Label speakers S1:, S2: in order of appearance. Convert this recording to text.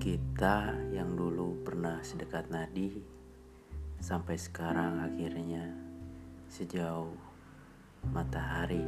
S1: Kita yang dulu pernah sedekat nadi, sampai sekarang akhirnya sejauh matahari.